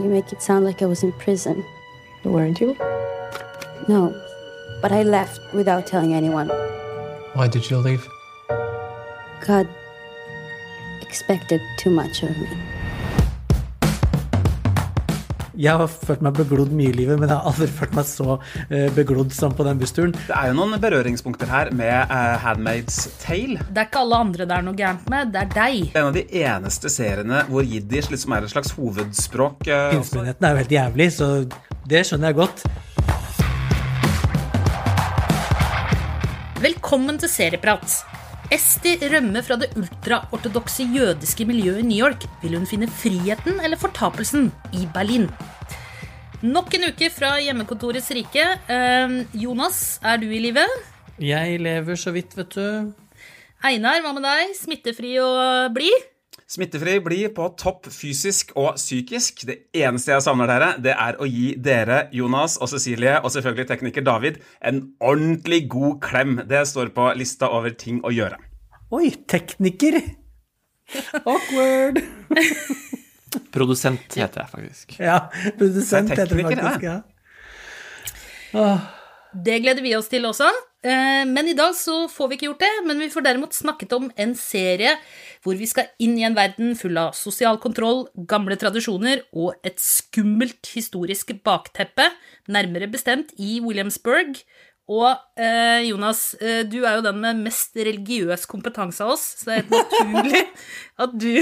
You make it sound like I was in prison. Weren't you? No, but I left without telling anyone. Why did you leave? God expected too much of me. Jeg har følt meg beglodd mye i livet, men jeg har aldri følt meg så eh, beglodd som på den bussturen. Det er jo noen berøringspunkter her med uh, Handmaid's Tale. Det er ikke alle andre det er noe gærent med, det er deg. En av de eneste seriene hvor jiddisch liksom er et slags hovedspråk. Uh, Innspennigheten er jo helt jævlig, så det skjønner jeg godt. Velkommen til Serieprat. Esti rømmer fra det ultraortodokse jødiske miljøet i New York. Vil hun finne friheten eller fortapelsen i Berlin? Nok en uke fra hjemmekontorets rike. Eh, Jonas, er du i live? Jeg lever så vidt, vet du. Einar, hva med deg? Smittefri og blid? Smittefri blir på topp fysisk og psykisk. Det eneste jeg savner dere, det er å gi dere, Jonas og Cecilie, og selvfølgelig tekniker David, en ordentlig god klem. Det står på lista over ting å gjøre. Oi, tekniker! Awkward. Produsent heter jeg faktisk. Ja, produsent er heter det faktisk. ja. Åh, Det gleder vi oss til også. Eh, Men i dag så får vi ikke gjort det, men vi får derimot snakket om en serie hvor vi skal inn i en verden full av sosial kontroll, gamle tradisjoner og et skummelt historisk bakteppe, nærmere bestemt i Williamsburg. Og eh, Jonas, eh, du er jo den med mest religiøs kompetanse av oss, så det er helt naturlig at du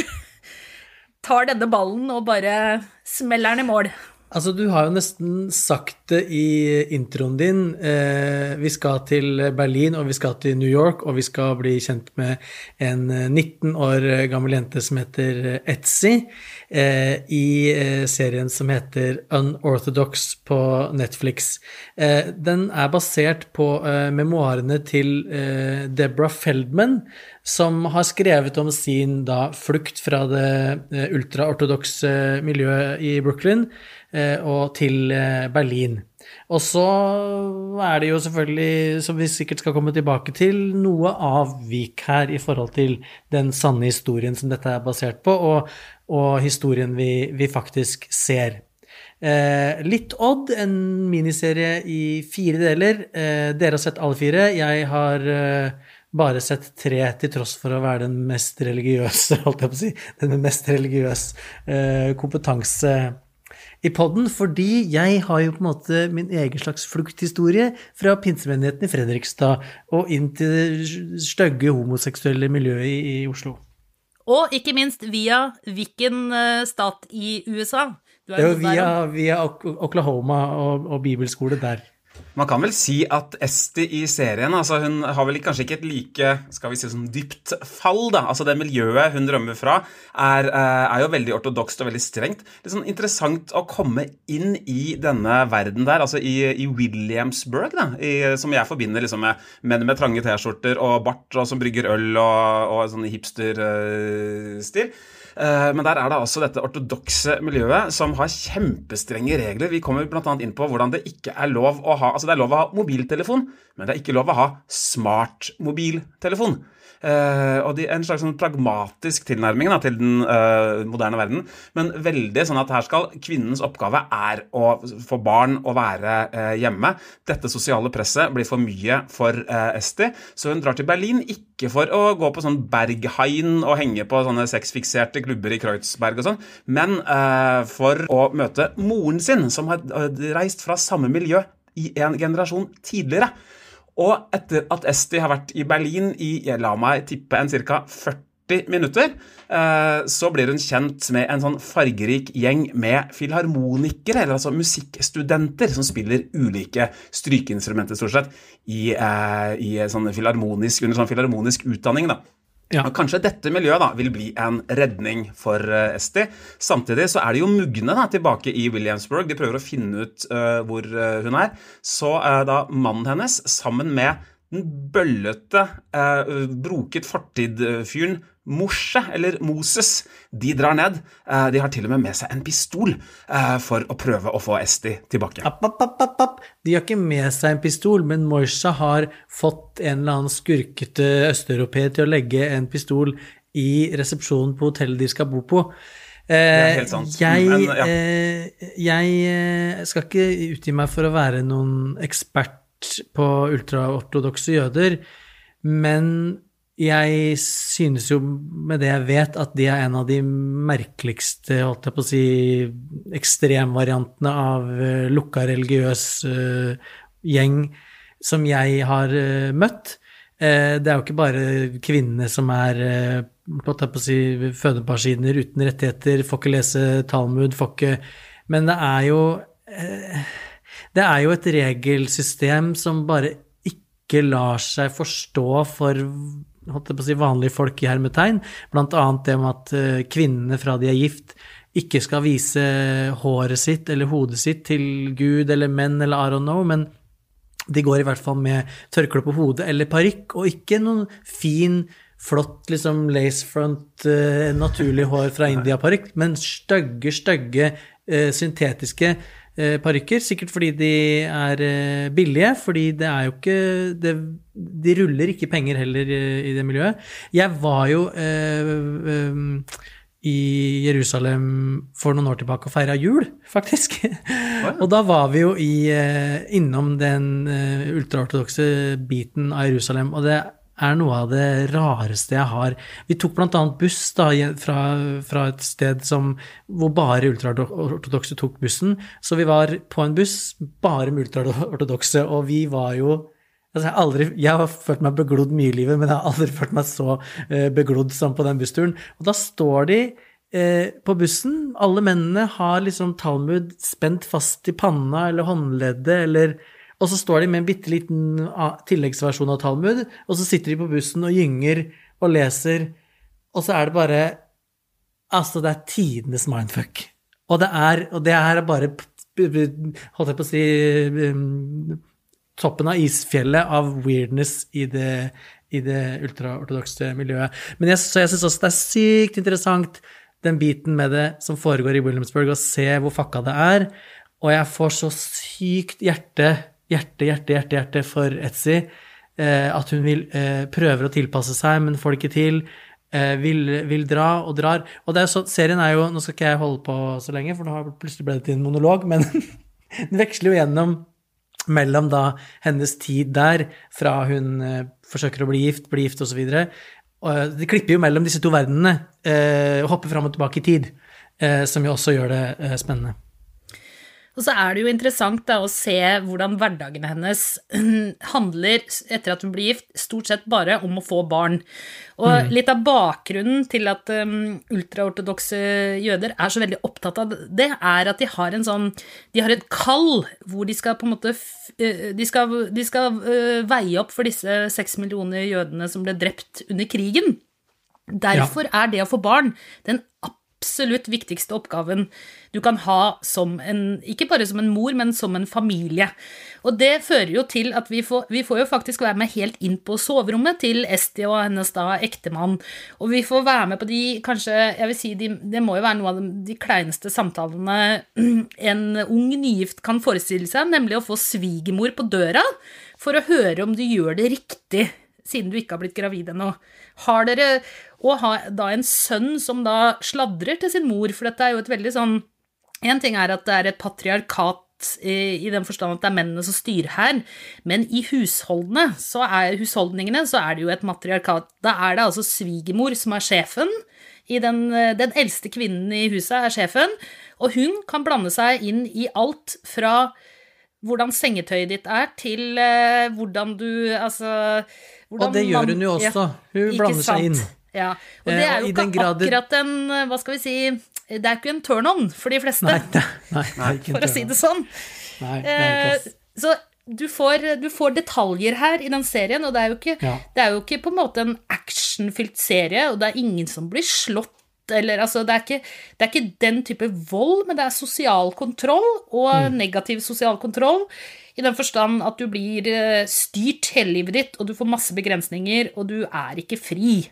tar denne ballen og bare smeller den i mål. Altså, du har jo nesten sagt det i introen din. Eh, vi skal til Berlin, og vi skal til New York, og vi skal bli kjent med en eh, 19 år gammel jente som heter Etsy, eh, i eh, serien som heter Unorthodox på Netflix. Eh, den er basert på eh, memoarene til eh, Deborah Feldman, som har skrevet om sin da flukt fra det eh, ultraortodokse miljøet i Brooklyn eh, og til eh, Berlin. Og så er det jo selvfølgelig, som vi sikkert skal komme tilbake til, noe avvik her i forhold til den sanne historien som dette er basert på, og, og historien vi, vi faktisk ser. Eh, litt odd, en miniserie i fire deler. Eh, dere har sett alle fire. Jeg har eh, bare sett tre, til tross for å være den mest religiøse, holdt jeg på å si, den mest religiøse eh, kompetanse i podden, fordi jeg har jo på en måte min egen slags flukthistorie fra pinsemenigheten i Fredrikstad og inn til det stygge homoseksuelle miljøet i, i Oslo. Og ikke minst via hvilken eh, stat i USA? Du Det er jo via, via Oklahoma og, og bibelskole der. Man kan vel si at Esti i serien altså hun har vel kanskje ikke et like skal vi si sånn dypt fall. da, altså Det miljøet hun rømmer fra, er, eh, er jo veldig ortodokst og veldig strengt. Litt sånn interessant å komme inn i denne verden der, altså i, i Williamsburg, da, i, som jeg forbinder liksom med menn med trange T-skjorter og bart og som brygger øl og, og sånn hipster-stil. Eh, Men der er det altså dette ortodokse miljøet som har kjempestrenge regler. Vi kommer bl.a. inn på hvordan det ikke er lov å ha Altså det er lov å ha mobiltelefon, men det er ikke lov å ha smartmobiltelefon. Eh, og de, en slags sånn pragmatisk tilnærming da, til den eh, moderne verden. Men veldig sånn at her skal kvinnens oppgave er å få barn og være eh, hjemme. Dette sosiale presset blir for mye for Esti, så hun drar til Berlin ikke for å gå på sånn Berghain og henge på sånne sexfikserte klubber i Kreuzberg og sånn, men for å møte moren sin, som har reist fra samme miljø i en generasjon tidligere. Og etter at Esti har vært i Berlin i la meg tippe en ca. 40 minutter, eh, så blir hun kjent med en sånn fargerik gjeng med filharmonikere, eller altså musikkstudenter, som spiller ulike strykeinstrumenter, stort sett, i, eh, i sånn under sånn filharmonisk utdanning. da. Ja. Og Kanskje dette miljøet da vil bli en redning for uh, Esti. Samtidig så er de jo mugne da, tilbake i Williamsburg. De prøver å finne ut uh, hvor uh, hun er. Så da mannen hennes, sammen med den bøllete, broket fortid-fyren Morse, eller Moses, de drar ned. Eh, de har til og med med seg en pistol eh, for å prøve å få Esti tilbake. App, app, app. De har ikke med seg en pistol, men Moisha har fått en eller annen skurkete østeuropeer til å legge en pistol i resepsjonen på hotellet de skal bo på. helt sant. Jeg, Men, ja. eh, jeg eh, skal ikke utgi meg for å være noen ekspert på ultraortodokse jøder, men jeg synes jo, med det jeg vet, at de er en av de merkeligste, holdt jeg på å si, ekstremvariantene av uh, lukka religiøs eh, gjeng som jeg har eh, møtt. Eh, det er jo ikke bare kvinnene som er eh, holdt jeg på å si, fødebarskiner uten rettigheter, får ikke lese Talmud, får ikke Men det er jo eh, Det er jo et regelsystem som bare ikke lar seg forstå for holdt jeg på å si, vanlige folk i hermetegn, blant annet det med at eh, kvinnene fra de er gift, ikke skal vise håret sitt eller hodet sitt til Gud eller menn eller I don't know, men de går i hvert fall med tørkle på hodet eller parykk, og ikke noen fin, flott liksom lacefront, eh, naturlig hår fra India-parykk, men stygge, stygge, eh, syntetiske eh, parykker. Sikkert fordi de er eh, billige, fordi det er jo ikke det, De ruller ikke penger heller eh, i det miljøet. Jeg var jo eh, eh, i Jerusalem for noen år tilbake og feira jul, faktisk. og da var vi jo i, eh, innom den eh, ultraortodokse biten av Jerusalem, og det er noe av det rareste jeg har. Vi tok annet buss da, fra, fra et sted som, hvor bare ultraortodokse tok bussen, så vi var på en buss bare med ultraortodokse, og vi var jo Altså, jeg, aldri, jeg har følt meg beglodd mye i livet, men jeg har aldri følt meg så eh, beglodd som på den bussturen. Og da står de eh, på bussen, alle mennene har liksom Talmud spent fast i panna eller håndleddet, eller Og så står de med en bitte liten tilleggsversjon av Talmud, og så sitter de på bussen og gynger og leser, og så er det bare Altså, det er tidenes mindfuck. Og det er, og det er bare Holdt jeg på å si um, toppen av isfjellet av weirdness i det, i det ultraortodokse miljøet. Men jeg, så jeg syns også det er sykt interessant, den biten med det som foregår i Williamsburg, å se hvor fucka det er. Og jeg får så sykt hjerte, hjerte, hjerte, hjerte, hjerte for Etsy. Eh, at hun vil, eh, prøver å tilpasse seg, men får det ikke til. Eh, vil, vil dra og drar. Og det er så, serien er jo Nå skal ikke jeg holde på så lenge, for nå har plutselig ble det til en monolog, men den veksler jo gjennom mellom da hennes tid der, fra hun forsøker å bli gift, bli gift osv. De klipper jo mellom disse to verdenene eh, hopper fram og tilbake i tid, som jo også gjør det spennende. Og så er det jo interessant da, å se hvordan hverdagen hennes handler etter at hun blir gift, stort sett bare om å få barn. Og litt av bakgrunnen til at um, ultraortodokse jøder er så veldig opptatt av det, er at de har en sånn De har et kall hvor de skal på en måte eh, De skal, de skal eh, veie opp for disse seks millioner jødene som ble drept under krigen. Derfor er det å få barn den absolutt viktigste oppgaven du kan ha som en Ikke bare som en mor, men som en familie. Og det fører jo til at vi får, vi får jo faktisk være med helt inn på soverommet til Esti og hennes da ektemann. Og vi får være med på de kanskje Jeg vil si de, det må jo være noe av de, de kleineste samtalene en ung nygift kan forestille seg, nemlig å få svigermor på døra for å høre om du gjør det riktig siden du ikke har blitt gravid ennå. Har dere Og ha da en sønn som da sladrer til sin mor, for dette er jo et veldig sånn En ting er at det er et patriarkat i, den forstand at det er mennene som styrer her, men i husholdene, så er, husholdningene så er det jo et matriarkat. Da er det altså svigermor som er sjefen. Den, den eldste kvinnen i huset er sjefen, og hun kan blande seg inn i alt fra hvordan sengetøyet ditt er, til eh, hvordan du Altså hvordan Og det gjør hun jo Ja, også. Hun blander blander seg inn. Ja, og det Eh, er jo ikke akkurat en Hva skal vi si Det er ikke en turn-on for de fleste, Nei, nei, nei, for å si det sånn. Nei, det Eh, så du får, du får detaljer her i den serien, og det er jo ikke, Ja. det er jo ikke på en måte en actionfylt serie, og det er ingen som blir slått. Eller, altså, det, er ikke, det er ikke den type vold, men det er sosial kontroll, og Mm. negativ sosial kontroll. I den forstand at du blir eh, styrt hele livet ditt, og du får masse begrensninger, og du er ikke fri.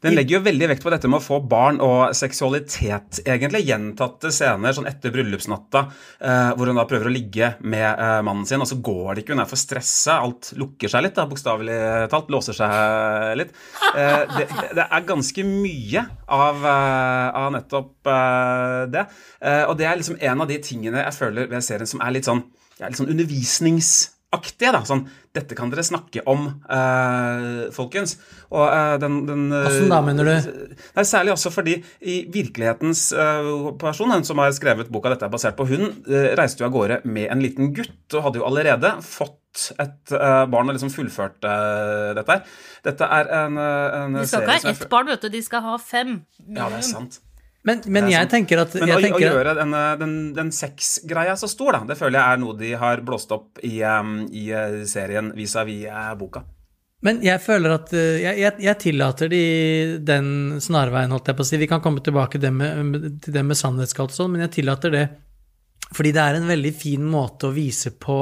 Den legger jo veldig vekt på dette med å få barn og seksualitet, egentlig. Gjentatte scener sånn etter bryllupsnatta eh, hvor hun da prøver å ligge med eh, mannen sin, og så går det ikke, hun er for stressa, alt lukker seg litt, da, bokstavelig talt, låser seg litt. Det, det, er ganske mye av, av nettopp det. Og det er liksom en av de tingene jeg føler ved serien som er litt sånn, ja, litt sånn undervisningsaktige. da, sånn, Dette kan dere snakke om, eh, folkens. Og eh, den, den Åssen da, mener du? Nei, Særlig også fordi i virkelighetens eh, person, hun som har skrevet boka dette er basert på, hun reiste jo av gårde med en liten gutt og hadde jo allerede fått et barn og liksom fullført dette her. Dette er en, en De skal ikke ha ett barn, vet du, de skal ha fem. Ja, det er sant. Men, men jeg sant. tenker at Men å, tenker å gjøre den, eh, den, den sexgreia så stor, da, det føler jeg er noe de har blåst opp i, um, i eh, serien vis-à-vis -vis boka. Men jeg føler at eh, jeg, jeg, jeg tillater de den snarveien, holdt jeg på å si. Vi kan komme tilbake til det med, til det med sannhetskalt og sånn, men jeg tillater det fordi det er en veldig fin måte å vise på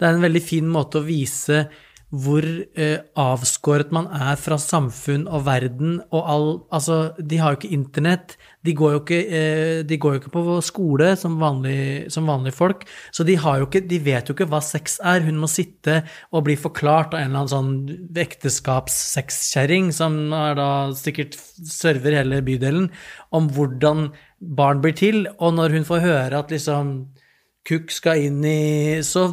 Det er en veldig fin måte å vise hvor eh, avskåret man er fra samfunn og verden og all Altså, de har jo ikke internett. De går jo ikke, eh, går jo ikke på skole som, vanlig, vanlige folk. Så de, ikke, de vet jo ikke hva sex er. Hun må sitte og bli forklart av en eller annen sånn ekteskapssexkjerring som da sikkert server hele bydelen, om hvordan barn blir til. Og når hun får høre at liksom kukk skal inn i Så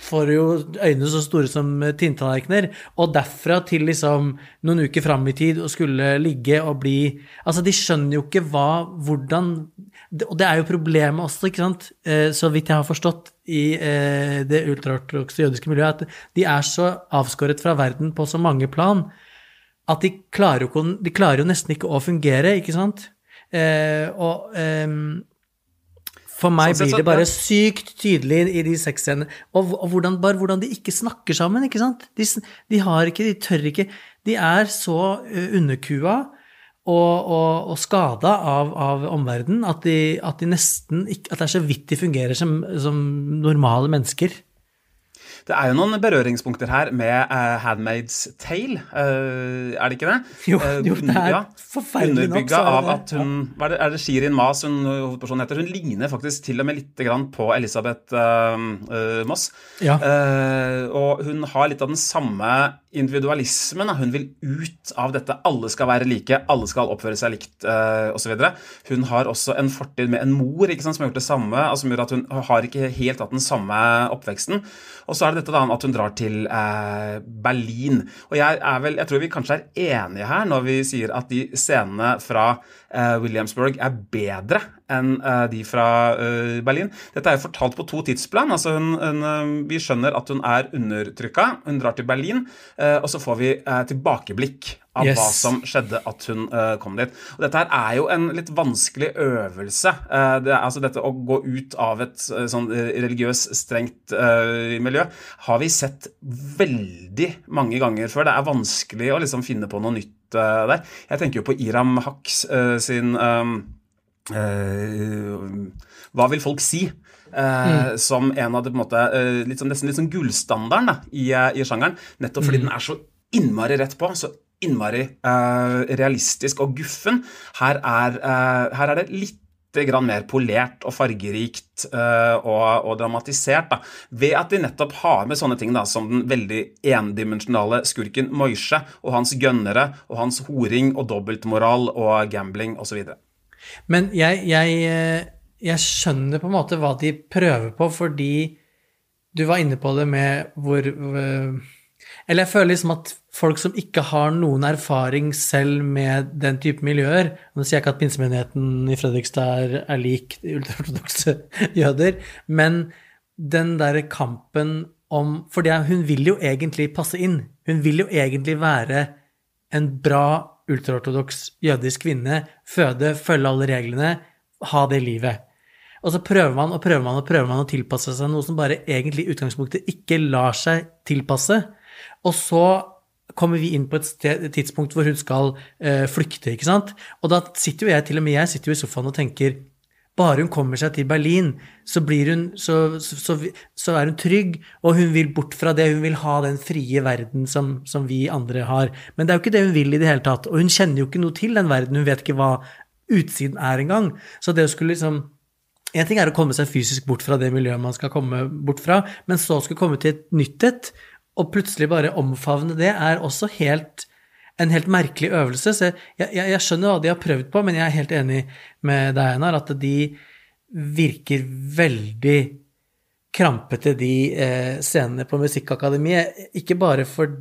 får jo øynene så store som tinntallerkener. Og derfra til liksom noen uker fram i tid og skulle ligge og bli Altså, de skjønner jo ikke hva Hvordan Og det er jo problemet også, ikke sant, Eh, så vidt jeg har forstått i eh, det ultraortodokse jødiske miljøet, at de er så avskåret fra verden på så mange plan at de klarer jo, de klarer jo nesten ikke å fungere, ikke sant? Eh, og ehm, for meg Sånn blir det bare ja. sykt tydelig i de sexscenene. Og, og hvordan, bare hvordan de ikke snakker sammen, ikke sant? De, de har ikke, de tør ikke De er så uh, underkua og, og, og skada av, av omverdenen at de, at de nesten ikke At det er så vidt de fungerer som, som normale mennesker. Det er jo noen berøringspunkter her med uh, Handmaid's Tale, uh, er det ikke det? Jo, Eh, jo, det er ja, forferdelig nok, Underbygga er av at hun hva Er det, er det Shirin Mas hun hovedpersonen heter? Hun ligner faktisk til og med litt grann på Elisabeth Moss. Ja. Og hun har litt av den samme individualismen. Da. Hun vil ut av dette. Alle skal være like, alle skal oppføre seg likt uh, osv. Hun har også en fortid med en mor ikke sant, som har gjort det samme, altså, som gjør at hun har ikke helt hatt den samme oppveksten. Og så er det dette da at hun drar til eh, Berlin. Og jeg, vel, jeg tror vi kanskje er enige her når vi sier at de scenene fra eh, Williamsburg er bedre enn eh, de fra eh, Berlin. Dette er jo fortalt på to tidsplan. altså hun, hun, eh, Vi skjønner at hun er undertrykka. Hun drar til Berlin, eh, og så får vi tilbakeblikk av Yes. hva som skjedde at hun uh, kom dit. Og Dette her er jo en litt vanskelig øvelse. Uh, det altså Dette å gå ut av et uh, sånn religiøst strengt miljø har vi sett veldig mange ganger før. Det er vanskelig å liksom finne på noe nytt der. Jeg tenker jo på Iram Haks eh, sin eh, eh, Hva vil folk si? Eh, Som en av de på en måte uh, litt sånn, nesten litt sånn gullstandarden da, i, i sjangeren. Nettopp fordi den er så innmari rett på. så innmari uh, realistisk og guffen. Her er, uh, her er det litt grann mer polert og fargerikt uh, og, og dramatisert. Da. Ved at de nettopp har med sånne ting da, som den veldig endimensjonale skurken Moishe og hans gønnere og hans horing og dobbeltmoral og gambling osv. Men jeg, jeg, jeg skjønner på en måte hva de prøver på, fordi du var inne på det med hvor eh, Eller jeg føler liksom at folk som ikke har noen erfaring selv med den type miljøer Nå sier jeg ikke at pinsemenigheten i Fredrikstad er, er lik ultraortodokse jøder, men den derre kampen om For hun vil jo egentlig passe inn. Hun vil jo egentlig være en bra ultraortodoks jødisk kvinne, føde, følge alle reglene, ha det livet. Og så prøver man og prøver man og prøver man å tilpasse seg noe som bare egentlig i utgangspunktet ikke lar seg tilpasse. Og så kommer vi inn på et tidspunkt hvor hun skal eh, flykte, ikke sant? Og da sitter jo jeg, til og med jeg sitter jo i sofaen og tenker bare hun kommer seg til Berlin, så, hun, så, så, så er hun trygg, og hun vil bort fra det. Hun vil ha den frie verden som, som vi andre har. Men det er jo ikke det hun vil i det hele tatt. Og hun kjenner jo ikke noe til den verden. Hun vet ikke hva utsiden er engang. Så det å skulle liksom En ting er å komme seg fysisk bort fra det miljøet man skal komme bort fra, men så skulle komme til et nytt et, og plutselig bare omfavne det, er også helt en helt merkelig øvelse. Så jeg, jeg, jeg, skjønner hva de har prøvd på, men jeg er helt enig med deg, Einar, at de virker veldig krampete, de eh, scenene på Musikkakademiet. Ikke bare for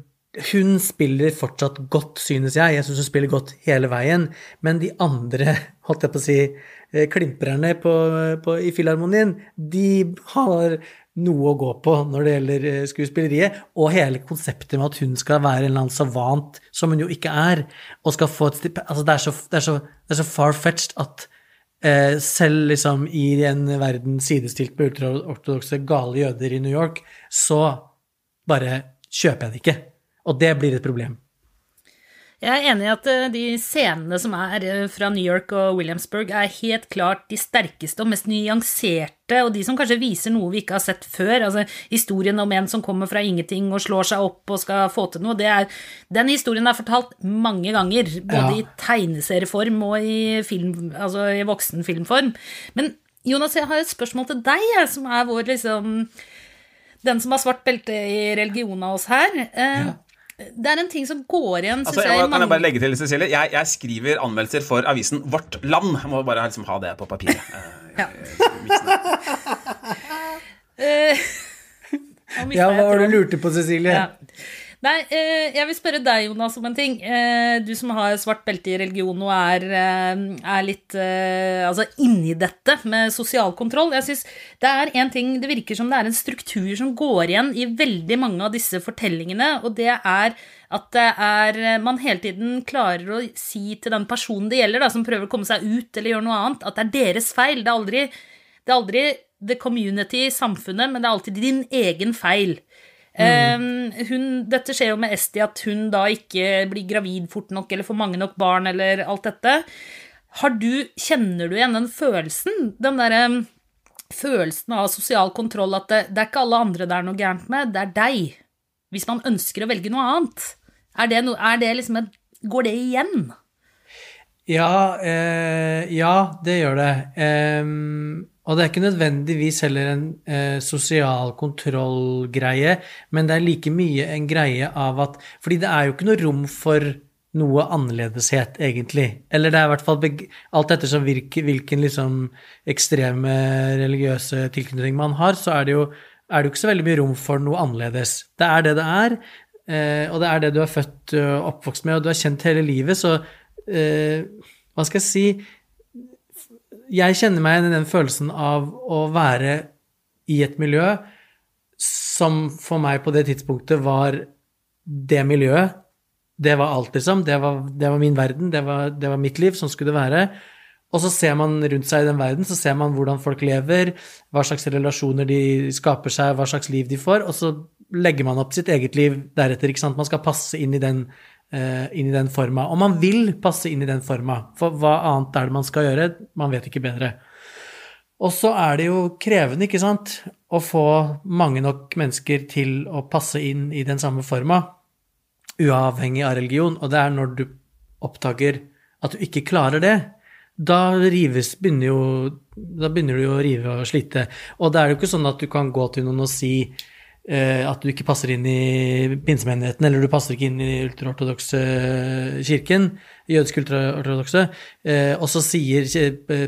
Hun spiller fortsatt godt, synes jeg. Jeg syns hun spiller godt hele veien. Men de andre, holdt jeg på å si, eh, klimprerne på, på, i Filharmonien, de har noe å gå på når det gjelder eh, skuespilleriet, og hele konseptet med at hun skal være en eller annen savant, som hun jo ikke er, og skal få et stipend altså det, er så, det, så, så far-fetched at eh, selv liksom i en verden sidestilt med ultraortodokse gale jøder i New York, så bare kjøper jeg det ikke. Og det blir et problem. Jeg er enig i at eh, de scenene som er eh, fra New York og Williamsburg, er helt klart de sterkeste og mest nyanserte, og de som kanskje viser noe vi ikke har sett før. Altså historien om en som kommer fra ingenting og slår seg opp og skal få til noe. Det er, den historien er fortalt mange ganger, både ja. i tegneserieform og i, film, altså i voksenfilmform. Men Jonas, jeg har et spørsmål til deg, som er vår liksom Den som har svart belte i religion av oss her. Eh, ja. Det er en ting som går igjen, altså, jeg, jeg, Kan jeg bare legge til, Cecilie? Jeg, jeg, skriver anmeldelser for avisen Vårt Land. Jeg må bare liksom ha det på papiret. ja. ja, hva var det du lurte på, Cecilie? Ja. Nei, eh, jeg vil spørre deg, Jonas, om en ting. Eh, du som har svart belte i religion og er, eh, er litt altså inni dette med sosial kontroll. Jeg synes det er en ting Det virker som det er en struktur som går igjen i veldig mange av disse fortellingene, og det er at det er Man hele tiden klarer å si til den personen det gjelder, da, som prøver å komme seg ut eller gjøre noe annet, at det er deres feil. Det er aldri, det er aldri the community, samfunnet, men det er alltid din egen feil. Mm. Hun, dette skjer jo med Esti, at hun da ikke blir gravid fort nok eller får mange nok barn eller alt dette. Du, Kjenner du igjen den følelsen? Den derre følelsen av sosial kontroll, at det, det, er ikke alle andre det er noe gærent med, det er deg. Hvis man ønsker å velge noe annet. Er det, no, er det liksom et Går det igjen? Ja, eh, ja det gjør det. Eh, og det er ikke nødvendigvis heller en eh, sosial kontrollgreie, men det er like mye en greie av at Fordi det er jo ikke noe rom for noe annerledeshet, egentlig. Eller det er i hvert fall alt ettersom hvilken liksom ekstreme religiøse tilknytning man har, så er det, jo, er det ikke så veldig mye rom for noe annerledes. Det er det det er, eh, og det er det du er født og oppvokst med, og du har kjent hele livet, så eh, Hva skal jeg si? Jeg kjenner meg igjen i den følelsen av å være i et miljø som for meg på det tidspunktet var det miljøet. Det var alt, liksom. Det var, det var min verden, det var, det var, mitt liv. Sånn skulle det være. Og så ser man rundt seg i den verden, så ser man hvordan folk lever, hva slags relasjoner de skaper seg, hva slags liv de får, og så legger man opp sitt eget liv deretter. ikke sant? Man skal passe inn i den inn i den forma. Og man vil passe inn i den forma, for hva annet er det man skal gjøre? Man vet ikke bedre. Og så er det jo krevende, ikke sant, å få mange nok mennesker til å passe inn i den samme forma, uavhengig av religion. Og det er når du oppdager at du ikke klarer det, da rives begynner jo Da begynner du jo å rive og slite. Og det er jo ikke sånn at du kan gå til noen og si Eh, at du ikke passer inn i pinsemenigheten, eller du passer ikke inn i ultraortodokse kirken, jødisk ultraortodokse, eh, og så sier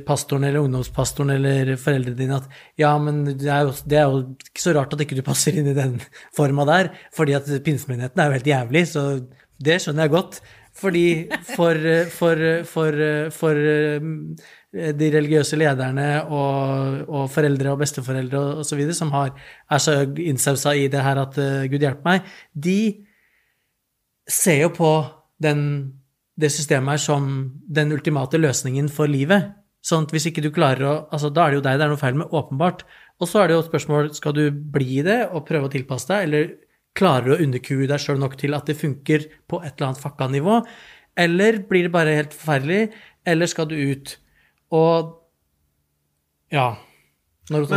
pastoren eller ungdomspastoren eller foreldrene dine at ja, men det er, jo, det er jo ikke så rart at ikke du passer inn i den forma der, fordi at pinsemenigheten er jo helt jævlig, så det skjønner jeg godt. Fordi for, for, for, for Eh, de religiøse lederne og, og foreldre og besteforeldre osv. som har, er så innsausa i det her at uh, Gud hjelpe meg, de ser jo på den, det systemet her som den ultimate løsningen for livet. Sånn at hvis ikke du klarer å altså Da er det jo deg det er noe feil med, åpenbart. Og så er det jo et spørsmål skal du bli i det og prøve å tilpasse deg, eller klarer du å underkue deg sjøl nok til at det funker på et eller annet fakka nivå? Eller blir det bare helt forferdelig? Eller skal du ut? Og Ja. Men du.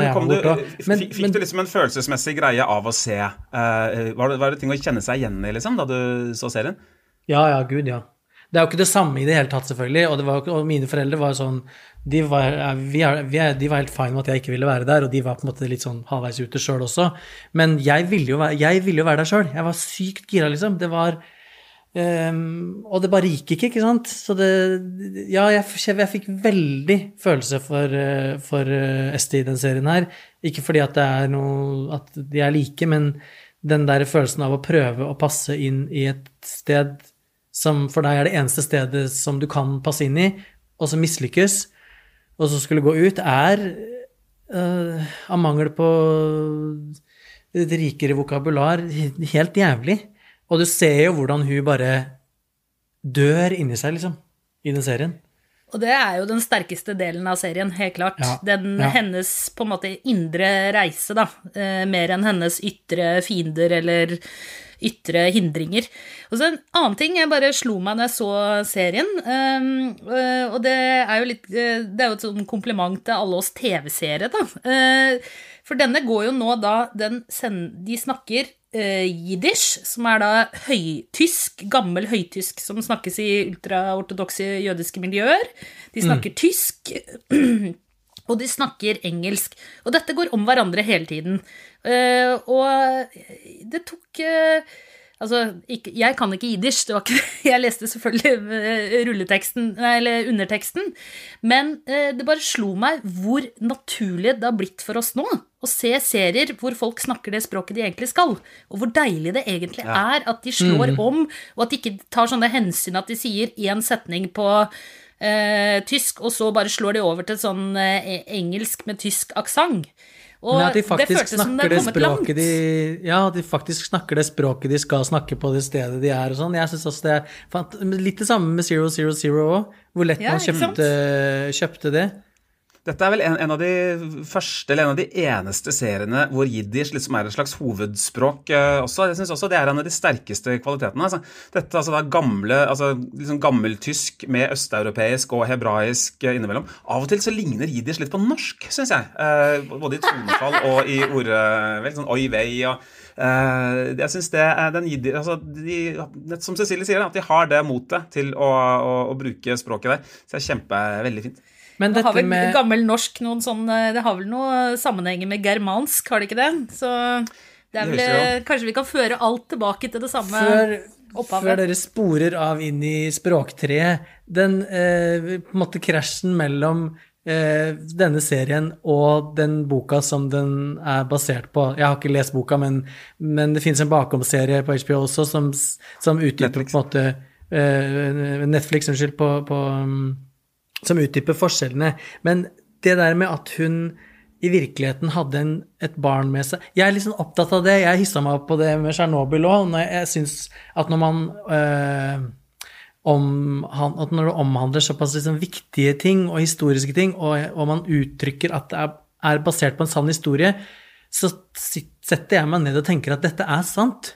Men, fikk, men du liksom en følelsesmessig greie av å se Uh, var, det, var det ting å kjenne seg igjen i, liksom, da du så serien? Ja, ja, gud, ja. Det er jo ikke det samme i det hele tatt, selvfølgelig. Og, det var, og mine foreldre var sånn de var, vi er, vi er, de var helt fine med at jeg ikke ville være der, og de var på en måte litt sånn halvveis ute sjøl også. Men jeg ville jo være, jeg ville jo være der sjøl. Jeg var sykt gira, liksom. Det var ehm, Og det bare gikk ikke, ikke sant. Så det Ja, jeg, jeg, fikk veldig følelse for, eh, for ST Esti i den serien her. Ikke fordi at det er noe At de er like, men den der følelsen av å prøve å passe inn i et sted som for deg er det eneste stedet som du kan passe inn i, og som mislykkes, og så skulle gå ut, er uh, av mangel på et rikere vokabular helt jævlig. Og du ser jo hvordan hun bare dør inni seg, liksom, i den serien. Og det er jo den sterkeste delen av serien, helt klart. Ja, Den ja. hennes på en måte indre reise, da. Eh, mer enn hennes ytre fiender eller ytre hindringer. Og så En annen ting jeg bare slo meg når jeg så serien, eh, og det er jo litt eh, Det er jo et sånn kompliment til alle oss TV-seere, da. Eh, For denne går jo nå da den send, De snakker jiddisch, som er da høytysk, gammel høytysk som snakkes i ultraortodokse jødiske miljøer. De snakker tysk. Og de snakker engelsk. Og dette går om hverandre hele tiden. Eh, og det tok eh, Altså, ikke, jeg kan ikke jiddisch, det var ikke, jeg leste selvfølgelig eh, rulleteksten, eller underteksten, men eh, det bare slo meg hvor naturlig det har blitt for oss nå å se serier hvor folk snakker det språket de egentlig skal, og hvor deilig det egentlig er at de slår om, og at de ikke tar sånne hensyn at de sier én setning på eh, tysk, og så bare slår de over til sånn eh, engelsk med tysk aksent. Og Men at de det faktisk føltes som det snakker det har kommet langt. språket de Ja, at de faktisk snakker det språket de skal snakke på det stedet de er og sånn. Jeg syns også det er fant- Litt det samme med Zero Zero Zero òg, hvor lett Ja, man kjøpte, kjøpte det. Dette er vel en, en av de første, eller en av de eneste seriene hvor jiddisch liksom er et slags hovedspråk uh, også. Jeg syns også det er en av de sterkeste kvalitetene. Altså. Dette altså da gamle, altså liksom gammeltysk med østeuropeisk og hebraisk uh, innimellom. Av og til så ligner jiddisch litt på norsk, syns jeg. Uh, både i tonefall og i ordet, Vel, sånn oi vei og jeg synes det er den jiddisch altså de, Som Cecilie sier, at de har det motet til å, å, å bruke språket der. Så det er kjempe, veldig fint. Men Det har dette vel med gammel norsk noen sånn Det har vel noe sammenhenger med germansk, har det ikke det? Så det er vel eh, Kanskje vi kan føre alt tilbake til det samme før, opphavet. før dere sporer av inn i språktreet, den eh, på en måte krasjen mellom eh, denne serien og den boka som den er basert på Jeg har ikke lest boka, men, men det finnes en bakomserie på HBO også som, som utdyper på en måte eh, Netflix, unnskyld, på, på um, som utdyper forskjellene. Men det der med at hun i virkeligheten hadde en, et barn med seg Jeg er litt sånn opptatt av det. Jeg hissa meg opp på det med Tsjernobyl òg. Jeg, syns at når man øh, om, at når det omhandler såpass liksom viktige ting og historiske ting, og, og man uttrykker at det er, er basert på en sann historie, så setter jeg meg ned og tenker at dette er sant.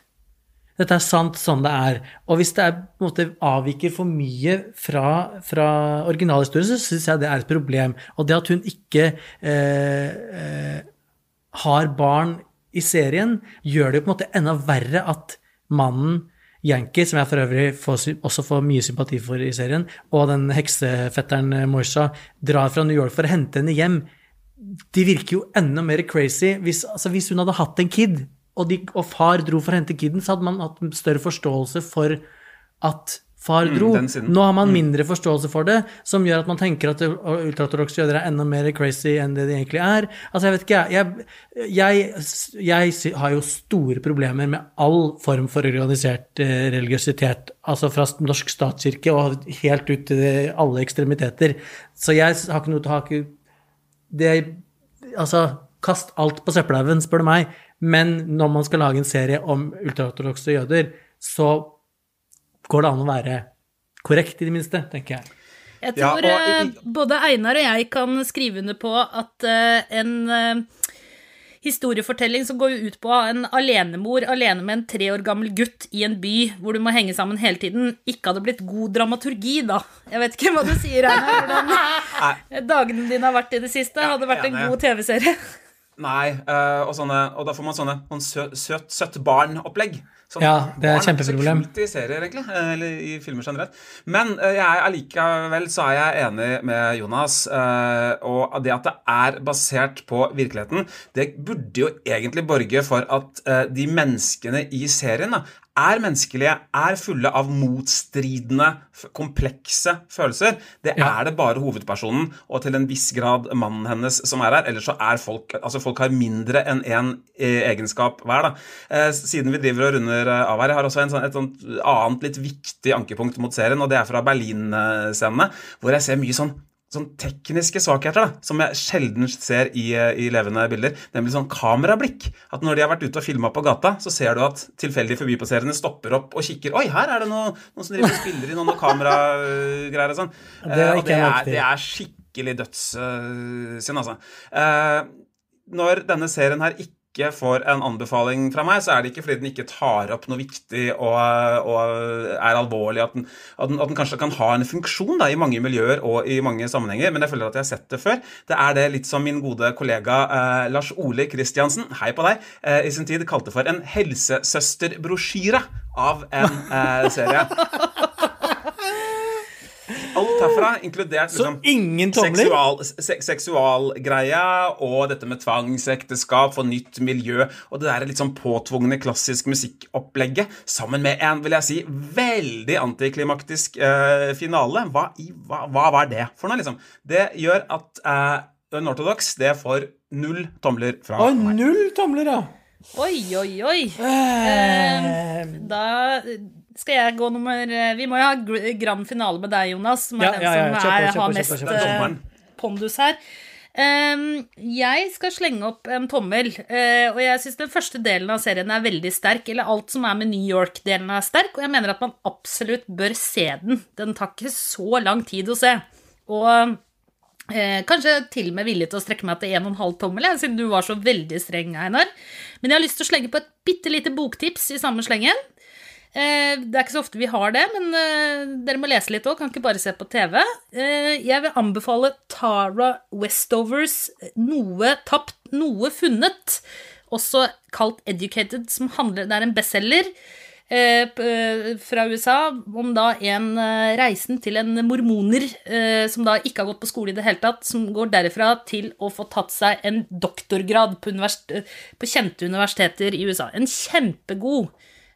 Dette er sant sånn det er. Og hvis det er, måte, avviker for mye fra, fra originalhistorien, så syns jeg det er et problem. Og det at hun ikke eh, eh, har barn i serien, gjør det jo på en måte enda verre at mannen Yankee, som jeg for øvrig får, også får mye sympati for i serien, og den heksefetteren eh, Moisha drar fra New York for å hente henne hjem. De virker jo enda mer crazy. Hvis, altså hvis hun hadde hatt en kid, og, de, og far dro for å hente kiden, så hadde man hatt større forståelse for at far dro. Mm. Nå har man mindre forståelse for det, som gjør at man tenker at ultraortodokse jøder er enda mer crazy enn det de egentlig er. Altså, jeg vet ikke, jeg. Jeg, jeg, har jo store problemer med all form for organisert eh, religiøsitet. Altså fra norsk statskirke og helt ut til alle ekstremiteter. Så jeg har ikke noe til å ha ikke det Altså, kast alt på søppelhaugen, spør du meg. Men når man skal lage en serie om ultraortodokse jøder, så går det an å være korrekt, i det minste, tenker jeg. Jeg Ja, tror og eh, både Einar og jeg kan skrive under på at eh, en eh, historiefortelling som går ut på en alenemor alene med en tre år gammel gutt i en by hvor du må henge sammen hele tiden, ikke hadde blitt god dramaturgi, da. Jeg vet ikke hva du sier, Einar. Hvordan dagene dine har vært i det siste. Hadde vært en god TV-serie. Nei, eh, og, sånne, og da får man sånne, sånn sø, søt, søtt barn-opplegg. Sånn, Ja, det er barn et kjempeproblem. så kult i serier, egentlig. eh, Eller i filmer generelt. Men eh, jeg allikevel så er jeg enig med Jonas. Og det at det er basert på virkeligheten, det burde jo egentlig borge for at de menneskene i serien da, er menneskelige, er fulle av motstridende, komplekse følelser. Det Ja. er det bare hovedpersonen og til en viss grad mannen hennes som er her. Ellers så er folk Altså, folk har mindre enn én egenskap hver, da. Eh, siden vi driver og runder eh, av her, jeg har også en sånn, et sånt annet litt viktig ankepunkt mot serien, og det er fra Berlin-scenene, hvor jeg ser mye sånn sånn tekniske svakheter da, som jeg sjelden ser i, eh, i levende bilder, nemlig sånn kamerablikk. At når de har vært ute og filma på gata, så ser du at tilfeldige forbipasserende stopper opp og kikker. Oi, her er det noe, noen som driver og spiller inn noen kameragreier og sånn. Det er Eh, og ikke det er, det er skikkelig dødssynd, altså. Eh, når denne serien her ikke får en anbefaling fra meg, så er det ikke fordi den ikke tar opp noe viktig og, og er alvorlig, at den, at, den, at den kanskje kan ha en funksjon da, i mange miljøer og i mange sammenhenger, men jeg føler at jeg har sett det før. Det er det litt som min gode kollega eh, Lars Ole Kristiansen, hei på deg, eh, i sin tid kalte for en helsesøsterbrosjyre av en eh, serie. Alt herfra, inkludert Så liksom, ingen tomler? seksual, se, seksualgreia og dette med tvangsekteskap og nytt miljø og det der litt sånn påtvungne klassisk musikkopplegget sammen med en, vil jeg si, veldig antiklimaktisk eh, finale. Hva, i, hva, hva var det for noe, liksom? Det gjør at eh, Unorthodox det får null tomler fra Å, meg. null tomler, ja! Oi, oi, oi. Eh, Da skal jeg gå nummer Vi må jo ha gr- grand finale med deg, Jonas, som er Ja, den ja, ja, som er, kjør på, har mest kjør på. Det er eh, pondus her. Um, jeg skal slenge opp en tommel, uh, og jeg syns den første delen av serien er veldig sterk. Eller alt som er med New York-delen er sterk, og jeg mener at man absolutt bør se den. Den tar ikke så lang tid å se. Og uh, kanskje til og med villig til å strekke meg til 1,5 tommel, jeg, siden du var så veldig streng, Einar. Men jeg har lyst til å slenge på et bitte lite boktips i samme slengen. Eh, det er ikke så ofte vi har det, men eh, dere må lese litt òg, kan ikke bare se på TV. Eh, jeg vil anbefale Tara Westovers Noe tapt, noe funnet, også kalt Educated, som handler Det er en bestselger fra USA om da en reisen til en mormoner som da ikke har gått på skole i det hele tatt, som går derfra til å få tatt seg en doktorgrad på, på kjente universiteter i USA. En kjempegod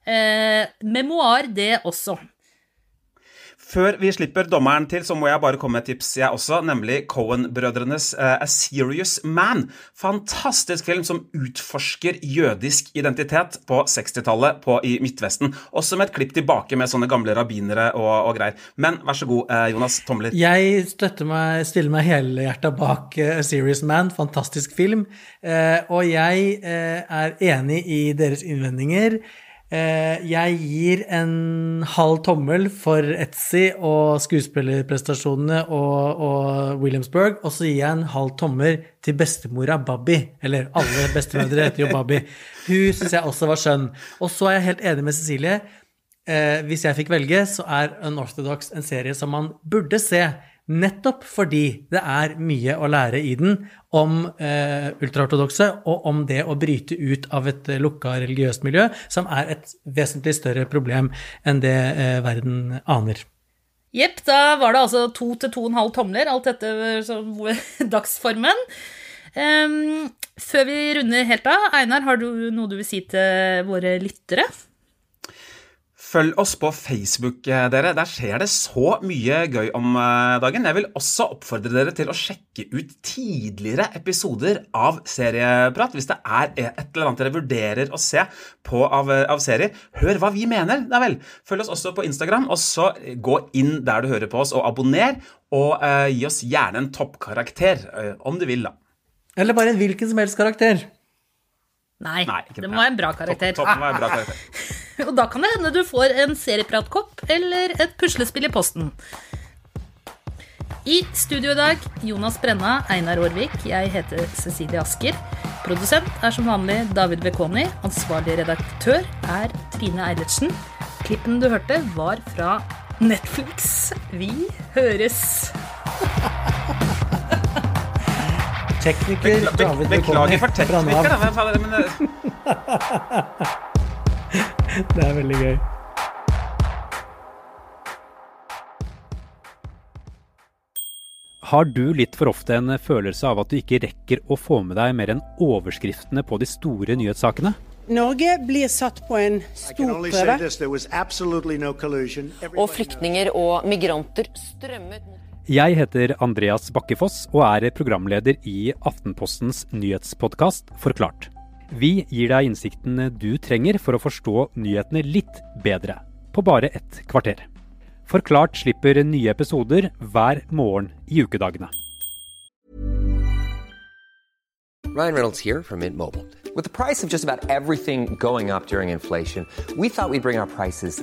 eh, memoar, det også. Før vi slipper dommeren til, så må jeg bare komme med et tips, jeg også, nemlig Cohen-brødrenes uh, A Serious Man. Fantastisk film som utforsker jødisk identitet på 60-tallet i Midtvesten. Også med et klipp tilbake med sånne gamle rabbinere og, og greier. Men vær så god, uh, Jonas Tomler. Jeg støtter meg, stiller meg helhjerta bak uh, A Serious Man, fantastisk film. Eh, og jeg eh, er enig i deres innvendinger. Eh, jeg gir en halv tommel for Etsy og skuespillerprestasjonene og, og Williamsburg, og så gir jeg en halv tommel til bestemora Babby. Eller alle bestemødre heter jo Babby. Hun syns jeg også var skjønn. Og så er jeg helt enig med Cecilie. Eh, hvis jeg fikk velge, så er Unorthodox en serie som man burde se. Nettopp fordi det er mye å lære i den om eh, ultraortodokse, og om det å bryte ut av et lukka religiøst miljø, som er et vesentlig større problem enn det eh, verden aner. Jepp, da var det altså to til to og en halv tomler, alt dette som dagsformen. Um, før vi runder helt av, Einar, har du noe du vil si til våre lyttere? Følg oss på Facebook, eh, dere. Der skjer det så mye gøy om eh, dagen. Jeg vil også oppfordre dere til å sjekke ut tidligere episoder av Serieprat. Hvis det er et eller annet dere vurderer å se på av, av serier, hør hva vi mener. Da vel. Følg oss også på Instagram, og så gå inn der du hører på oss, og abonner. Og eh, gi oss gjerne en toppkarakter, eh, om du vil, da. Eller bare en hvilken som helst karakter. Nei, Nei, det må være en bra karakter. Topp, topp må være en bra karakter. Og da kan det hende du får en seriepratkopp eller et puslespill i posten. I studio i dag Jonas Brenna, Einar Aarvik, jeg heter Cecilie Asker. Produsent er som vanlig David Bekoni. Ansvarlig redaktør er Trine Eilertsen. Klippen du hørte, var fra Netflix. Vi høres. Tekniker David Bekoni. Beklager for tekniker, da. det, er veldig gøy. Har du litt for ofte en følelse av at du ikke rekker å få med deg mer enn overskriftene på de store nyhetssakene? Norge blir satt på en stor prøve. no. Og flyktninger og migranter strømmet mot Jeg heter Andreas Bakkefoss og er programleder i Aftenpostens nyhetspodkast Forklart. Vi gir deg innsikten du trenger for å forstå nyhetene litt bedre, på bare ett kvarter. Forklart slipper nye episoder hver morgen i ukedagene. Ryan Reynolds here from Mint Mobile. With the price of just about everything going up during inflation, we thought we'd bring our prices